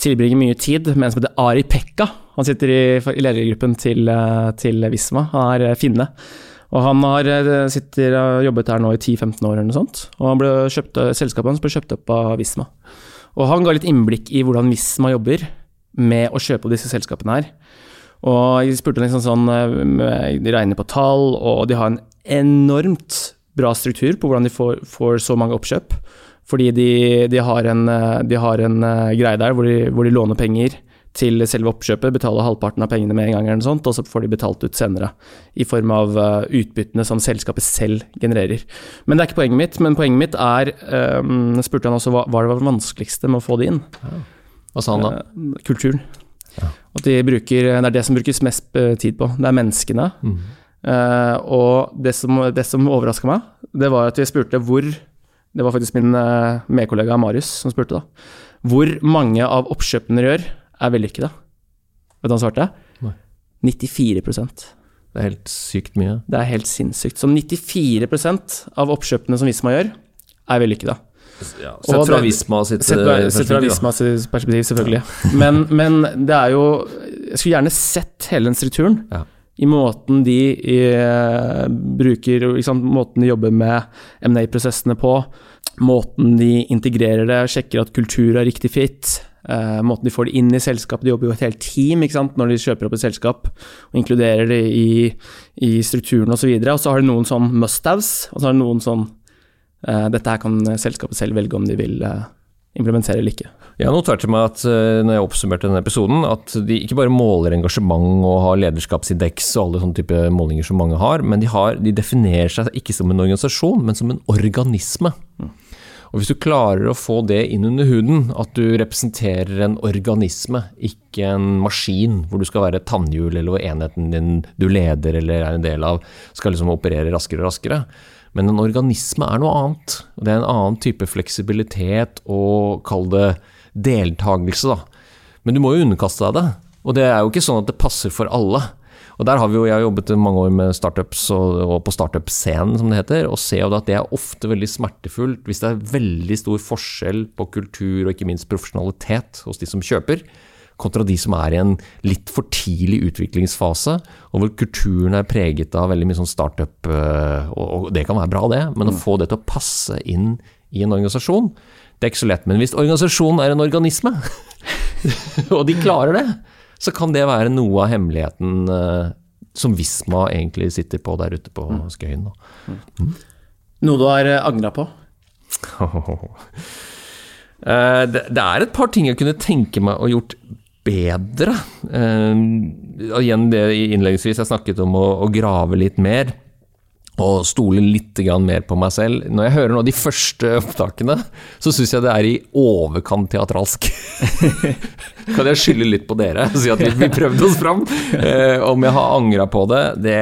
[SPEAKER 1] tilbringe mye tid med en som heter Ari Pekka. Han sitter i, i ledergruppen til, eh, til Visma. Han er eh, finne. Og han har, eh, sitter, jobbet her nå i 10-15 år eller noe sånt. Og han ble kjøpt, selskapet hans ble kjøpt opp av Visma. Og han ga litt innblikk i hvordan Visma jobber med å kjøpe opp disse selskapene her. Og jeg spurte liksom sånn De regner på tall, og de har en enormt bra struktur på hvordan de får, får så mange oppkjøp. Fordi de, de har en, eh, de har en eh, greie der hvor de, hvor de låner penger til selve oppkjøpet, betaler halvparten av pengene med en gang, eller noe sånt, og så får de betalt ut senere. I form av eh, utbyttene som selskapet selv genererer. Men det er ikke poenget mitt. Men poenget mitt er um, spurte han også hva, hva det var vanskeligste med å få det inn.
[SPEAKER 2] Hva sa han da?
[SPEAKER 1] Kulturen.
[SPEAKER 2] Ja.
[SPEAKER 1] At de bruker, det er det som brukes mest tid på. Det er menneskene.
[SPEAKER 2] Mm.
[SPEAKER 1] Uh, og det som, det som overraska meg, det var at vi spurte hvor Det var faktisk min eh, medkollega Marius som spurte, da. Hvor mange av oppkjøpene dere gjør, er vellykkede? Vet du hva han svarte?
[SPEAKER 2] Nei.
[SPEAKER 1] 94%
[SPEAKER 2] Det er helt sykt mye.
[SPEAKER 1] Det er helt sinnssykt. Så 94% av oppkjøpene som Visma gjør, er vellykkede.
[SPEAKER 2] Ja, sett fra Visma sitt eh,
[SPEAKER 1] sett fra
[SPEAKER 2] Visma
[SPEAKER 1] sitt perspektiv, selvfølgelig. Men, men det er jo Jeg skulle gjerne sett hele den strukturen.
[SPEAKER 2] Ja.
[SPEAKER 1] I måten de i, bruker ikke Måten de jobber med M&A-prosessene på. Måten de integrerer det, sjekker at kultur er riktig fit. Uh, måten de får det inn i selskapet. De jobber jo et helt team når de kjøper opp et selskap. Og inkluderer det i, i strukturen osv. Og, og så har de noen sånn must-haves, og så har de noen sånn uh, Dette her kan selskapet selv velge om de vil uh, implementere eller ikke.
[SPEAKER 2] Jeg noterte meg at når jeg oppsummerte denne episoden, at de ikke bare måler engasjement og har lederskapsindeks og alle sånne type målinger som mange har, men de, har, de definerer seg ikke som en organisasjon, men som en organisme. Og Hvis du klarer å få det inn under huden, at du representerer en organisme, ikke en maskin hvor du skal være tannhjul, eller hvor enheten din du leder eller er en del av, skal liksom operere raskere og raskere. Men en organisme er noe annet. og Det er en annen type fleksibilitet og kall det deltakelse, da. Men du må jo underkaste deg det. Og det er jo ikke sånn at det passer for alle. Og der har vi jo, Jeg har jobbet mange år med startups og, og på startup-scenen, som det heter, og ser jo at det er ofte veldig smertefullt hvis det er veldig stor forskjell på kultur og ikke minst profesjonalitet hos de som kjøper, kontra de som er i en litt for tidlig utviklingsfase, og hvor kulturen er preget av veldig mye sånn startup, øh, og, og det kan være bra, det, men å få det til å passe inn i en organisasjon, det er ikke så lett. Men hvis organisasjonen er en organisme, [laughs] og de klarer det, så kan det være noe av hemmeligheten eh, som Visma egentlig sitter på der ute på Skøyen. Da.
[SPEAKER 1] Noe du har angra på? [laughs]
[SPEAKER 2] Eh, det, er et par ting jeg kunne tenke meg å gjort bedre. Eh, igjen det innledningsvis jeg snakket om å, å grave litt mer. Og stole litt mer på meg selv. Når jeg hører nå de første opptakene, så syns jeg det er i overkant teatralsk. [laughs] kan jeg skylde litt på dere og si at vi, prøvde oss fram? Eh, om jeg har angra på det, det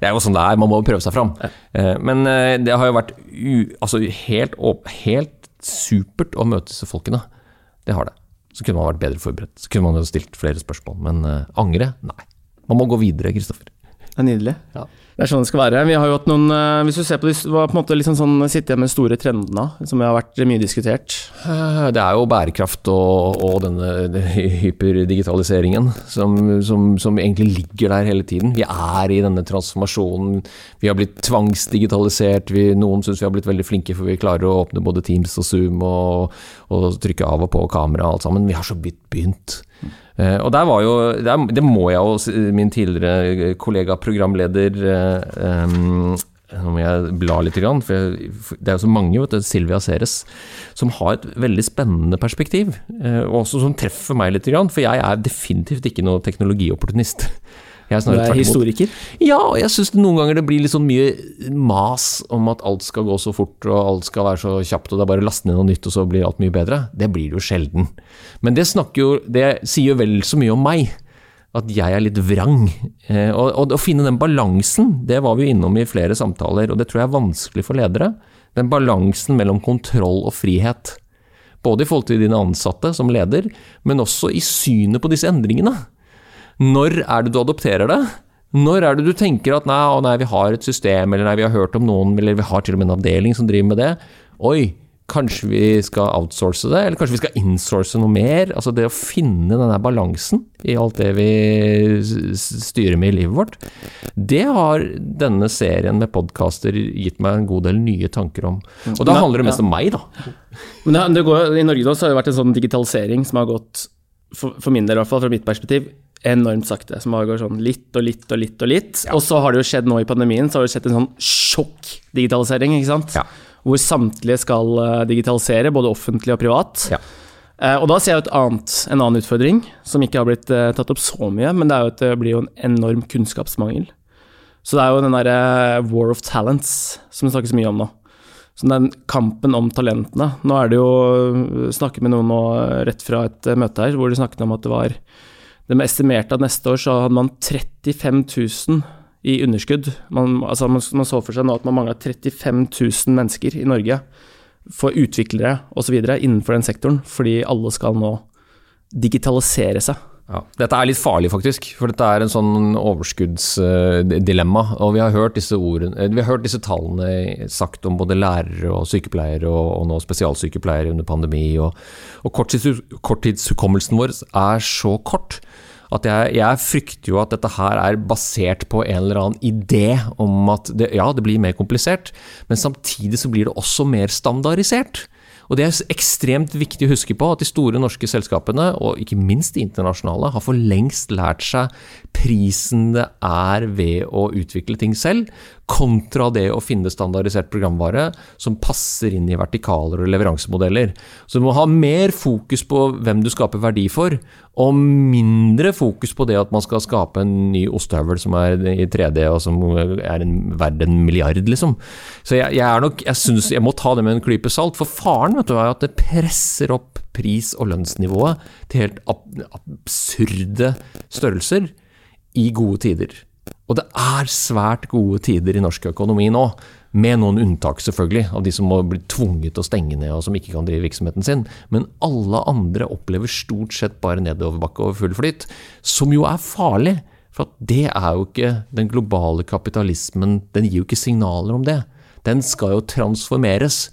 [SPEAKER 2] Det er jo sånn det er, man må jo prøve seg fram. Eh, men eh, det har jo vært u, altså helt, helt supert å møte disse folkene. Det har det. Så kunne man vært bedre forberedt. Så kunne man jo stilt flere spørsmål. Men eh, angre? Nei. Man må gå videre, Kristoffer.
[SPEAKER 1] Det er nydelig.
[SPEAKER 2] Ja.
[SPEAKER 1] Det er sånn det skal være. Vi har jo hatt noen eh, Hvis du ser på de på en måte liksom sånn, sitter med store trendene, som har vært mye diskutert.
[SPEAKER 2] Eh, Det er jo bærekraft og, og denne hyperdigitaliseringen som, som, som egentlig ligger der hele tiden. Vi er i denne transformasjonen. Vi har blitt tvangsdigitalisert. Vi, noen syns vi har blitt veldig flinke, for vi klarer å åpne både Teams og Zoom og, og trykke av og på kamera og alt sammen. Vi har så vidt begynt. Uh, og der var jo, der, Det må jeg jo Min tidligere kollega programleder uh, um, nå må jeg bla litt, for det er jo så mange, vet du, Silvia Ceres, som har et veldig spennende perspektiv, eh, og også som treffer meg litt, for jeg er definitivt ikke noe teknologiopportunist. Jeg er
[SPEAKER 1] Du er historiker.
[SPEAKER 2] Ja, og jeg syns noen ganger det blir litt sånn mye mas om at alt skal gå så fort og alt skal være så kjapt og det er bare å laste ned noe nytt og så blir alt mye bedre. Det blir det jo sjelden. Men det jo Det sier jo vel så mye om meg. At jeg er litt vrang. Eh, og, og å finne den balansen, det var vi jo innom i flere samtaler, og det tror jeg er vanskelig for ledere. Den balansen mellom kontroll og frihet. Både i forhold til dine ansatte som leder, men også i synet på disse endringene. Når er det du adopterer det? Når er det du tenker at nei, å nei, vi har et system, eller nei, vi har hørt om noen, eller vi har til og med en avdeling som driver med det. Oi, kanskje vi skal outsource det, eller kanskje vi skal insource noe mer? Altså det å finne denne balansen i alt det vi styrer med i livet vårt, det har denne serien med podkaster gitt meg en god del nye tanker om. Og da handler det mest om meg, da.
[SPEAKER 1] Men det går, I Norge da, så har det vært en sånn digitalisering som har gått, for, for min del i hvert fall, fra mitt perspektiv, enormt sakte. Som har gått sånn litt og litt og litt og litt. Og så har det jo skjedd nå i pandemien, så har det skjedd en sånn sjokk-digitalisering, ikke sant?
[SPEAKER 2] Ja.
[SPEAKER 1] Hvor samtlige skal eh, digitalisere, både offentlig og privat.
[SPEAKER 2] Ja.
[SPEAKER 1] Eh, og da ser jeg et annet, en annen utfordring, som ikke har blitt eh, tatt opp så mye, men det er jo at det blir jo en enorm kunnskapsmangel. Så det er jo den derre war of talents som det snakkes mye om nå. Så den kampen om talentene. Nå er det jo Snakket med noen nå rett fra et møte her, hvor de snakket om at det var De estimerte at neste år så hadde man 35 000 i underskudd. Man, altså man, man så for seg nå at man mangla 35 000 mennesker i Norge for utviklere osv. innenfor den sektoren, fordi alle skal nå digitalisere seg.
[SPEAKER 2] Ja, dette er litt farlig, faktisk. For dette er en sånn overskuddsdilemma. Og vi har hørt disse ordene, eh, vi har hørt disse tallene sagt om både lærere og sykepleiere, og, og nå spesialsykepleiere under pandemi. Og, og korttids, korttidshukommelsen vår er så kort at jeg, jeg, frykter jo at dette her er basert på en eller annen idé om at det, ja, det blir mer komplisert, men samtidig så blir det også mer standardisert. Og Det er ekstremt viktig å huske på at de store norske selskapene, og ikke minst de internasjonale, har for lengst lært seg prisen det er ved å utvikle ting selv, kontra det å finne standardisert programvare som passer inn i vertikaler og leveransemodeller. Så du må ha mer fokus på hvem du skaper verdi for, og mindre fokus på det at man skal skape en ny ostehøvel som er i 3D og som er en, verdt en milliard, liksom. Så jeg, jeg er nok, jeg synes jeg må ta det med en klype salt, for faren vet du, er at det presser opp pris- og lønnsnivået til helt absurde størrelser i gode tider. Og det er svært gode tider i norsk økonomi nå. Med noen unntak, selvfølgelig, av de som må bli tvunget til å stenge ned og som ikke kan drive virksomheten sin. Men alle andre opplever stort sett bare nedoverbakke og full flyt, som jo er farlig. For det er jo ikke den globale kapitalismen, den gir jo ikke signaler om det. Den skal jo transformeres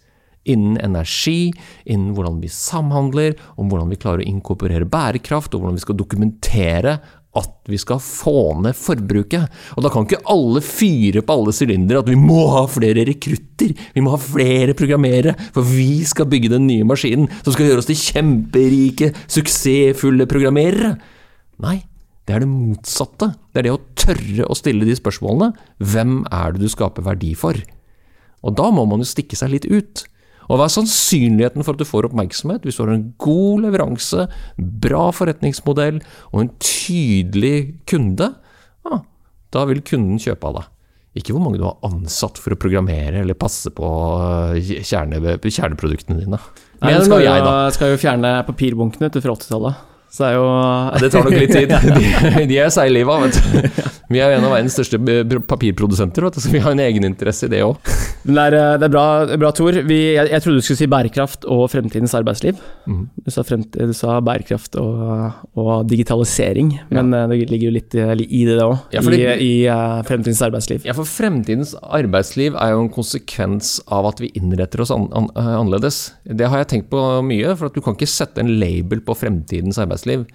[SPEAKER 2] innen energi, innen hvordan vi samhandler, om hvordan vi klarer å inkorporere bærekraft, og hvordan vi skal dokumentere at vi skal få ned forbruket. Og da kan ikke alle fyre på alle sylindere at vi må ha flere rekrutter, vi må ha flere programmerere, for vi skal bygge den nye maskinen som skal gjøre oss til kjemperike, suksessfulle programmerere. Nei, det er det motsatte. Det er det å tørre å stille de spørsmålene. Hvem er det du skaper verdi for? Og da må man jo stikke seg litt ut. Og hva er sannsynligheten for at du får oppmerksomhet hvis du har en god leveranse, bra forretningsmodell og en tydelig kunde? Ja, da vil kunden kjøpe av deg. Ikke hvor mange du har ansatt for å programmere eller passe på eh, kjerne, kjerneproduktene dine.
[SPEAKER 1] Nei, skal, jeg, skal jo fjerne papirbunkene til fra 80-tallet. Så det er jo
[SPEAKER 2] ja, Det tar nok litt tid. [laughs] De, de er seigliva, vet du. Vi er jo en av verdens største papirprodusenter, vet du, så vi har en egeninteresse i det òg.
[SPEAKER 1] Det, eh, det, er bra, bra Tor. Vi, jeg, jeg, trodde du skulle si bærekraft og fremtidens arbeidsliv. Mm. Du, sa fremtid, du, sa bærekraft og, og digitalisering, men ja. Eh, det ligger jo litt i, i det òg. Ja, I, I, uh, fremtidens arbeidsliv.
[SPEAKER 2] Ja, for fremtidens arbeidsliv er jo en konsekvens av at vi innretter oss an, an, annerledes. Det har jeg tenkt på mye, for at du kan ikke sette en label på fremtidens arbeidsliv arbeidsliv.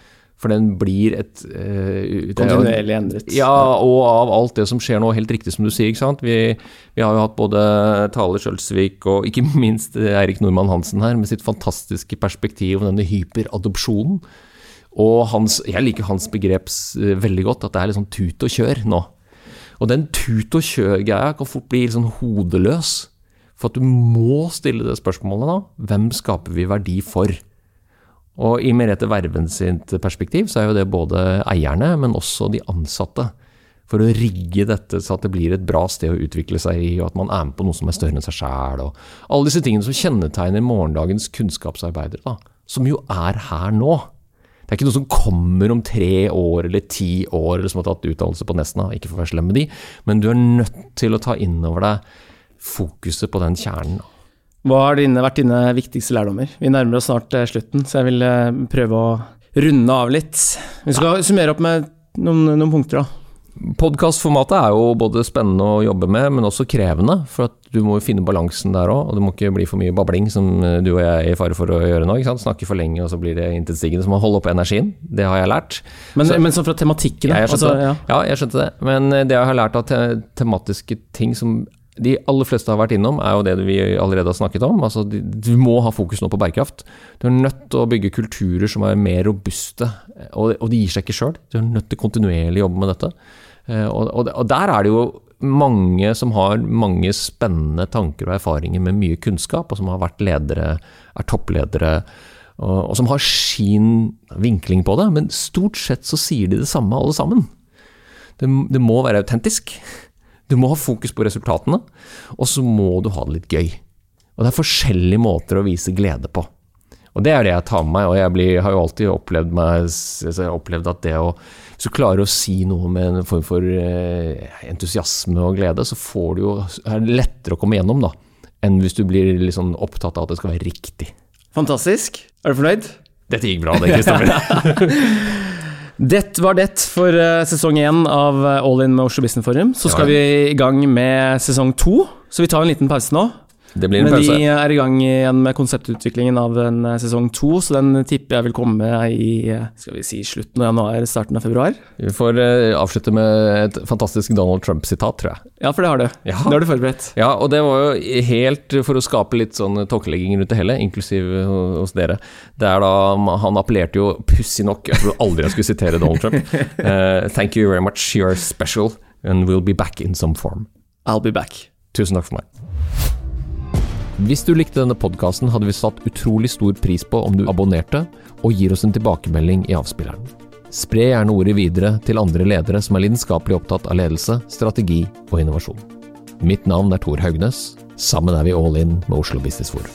[SPEAKER 2] For den blir et
[SPEAKER 1] uh, Kontinuerlig endret.
[SPEAKER 2] Ja, og av alt det som skjer nå, helt riktig som du sier. ikke sant? Vi, vi har jo hatt både Tale Sjølsvik og ikke [laughs] minst Eirik Nordmann Hansen her, med sitt fantastiske perspektiv om denne hyperadopsjonen. Og hans, jeg liker hans begrep veldig godt, at det er litt sånn tut og kjør nå. Og den tut og kjør-greia kan fort bli litt sånn hodeløs. For at du må stille det spørsmålet da. Hvem skaper vi verdi for? Og i Merete Verven sitt perspektiv så er jo det både eierne, men også de ansatte. For å rigge dette så at det blir et bra sted å utvikle seg i, og at man er med på noe som er større enn seg sjæl. Alle disse tingene som kjennetegner morgendagens kunnskapsarbeidere, da, som jo er her nå. Det er ikke noe som kommer om tre år eller ti år, eller som har tatt utdannelse på Nesna, ikke for å være slem med de, men du er nødt til å ta inn over deg fokuset på den kjernen.
[SPEAKER 1] Hva har dine, vært dine viktigste lærdommer? Vi nærmer oss snart eh, slutten, så jeg vil eh, prøve å runde av litt. Vi skal ja. summere opp med noen, noen punkter, da.
[SPEAKER 2] Podkastformatet er jo både spennende å jobbe med, men også krevende. For at du må finne balansen der òg, og det må ikke bli for mye babling, som eh, du og jeg er i fare for å gjøre nå. Snakke for lenge, og så blir det intetsigende. Så man holder oppe energien. Det har jeg lært.
[SPEAKER 1] Men, så, men sånn fra tematikken?
[SPEAKER 2] Ja, altså, ja. ja, jeg skjønte det. Men det jeg har lært av te tematiske ting som de aller fleste har vært innom, er jo det vi allerede har snakket om. Altså, du må ha fokus nå på bærekraft. Du er nødt til å bygge kulturer som er mer robuste, og, og de gir seg ikke sjøl. Du er nødt til kontinuerlig å jobbe med dette. Eh, og, der er det jo mange som har mange spennende tanker og erfaringer med mye kunnskap, og som har vært ledere, er toppledere, og, og som har sin vinkling på det. Men stort sett så sier de det samme alle sammen. Det, det må være autentisk. Du må ha fokus på resultatene, og så må du ha det litt gøy. Og det er forskjellige måter å vise glede på. Og det er det jeg tar med meg, og jeg blir, har jo alltid opplevd, meg, opplevd, at det å Hvis du klarer å si noe med en form for eh, entusiasme og glede, så får du jo, er det lettere å komme gjennom, da. enn hvis du blir sånn opptatt av at det skal være riktig.
[SPEAKER 1] Fantastisk. Er du fornøyd?
[SPEAKER 2] Dette gikk bra, det, Kristoffer. [laughs]
[SPEAKER 1] Det var det for eh, sesong én av eh, All In med Oslo Business Forum. Så skal vi i gang med sesong to, så vi tar en liten pause nå.
[SPEAKER 2] Det blir en
[SPEAKER 1] Men
[SPEAKER 2] pause.
[SPEAKER 1] vi er i gang igjen med konseptutviklingen av en eh, sesong to, så den tipper jeg vil komme i eh, skal vi si, slutten av januar, starten av februar.
[SPEAKER 2] Vi får eh, avslutte med et fantastisk Donald Trump-sitat, tror jeg.
[SPEAKER 1] Ja, for det har du.
[SPEAKER 2] Ja.
[SPEAKER 1] Det har du forberedt.
[SPEAKER 2] Ja, og det var jo helt for å skape litt sånn tåkelegging rundt det hele, inklusiv hos dere. Det er da Han appellerte jo pussig nok Jeg trodde aldri jeg skulle sitere Donald Trump. Uh, [laughs] thank you very much, you're special, and we'll be back in some form.
[SPEAKER 1] I'll be back.
[SPEAKER 2] Tusen takk for meg. Hvis du likte denne podkasten, hadde vi satt utrolig stor pris på om du abonnerte og gir oss en tilbakemelding i avspilleren. Spre gjerne ordet videre til andre ledere som er lidenskapelig opptatt av ledelse, strategi og innovasjon. Mitt navn er Tor Haugnes. Sammen er vi all in med Oslo Business Forum.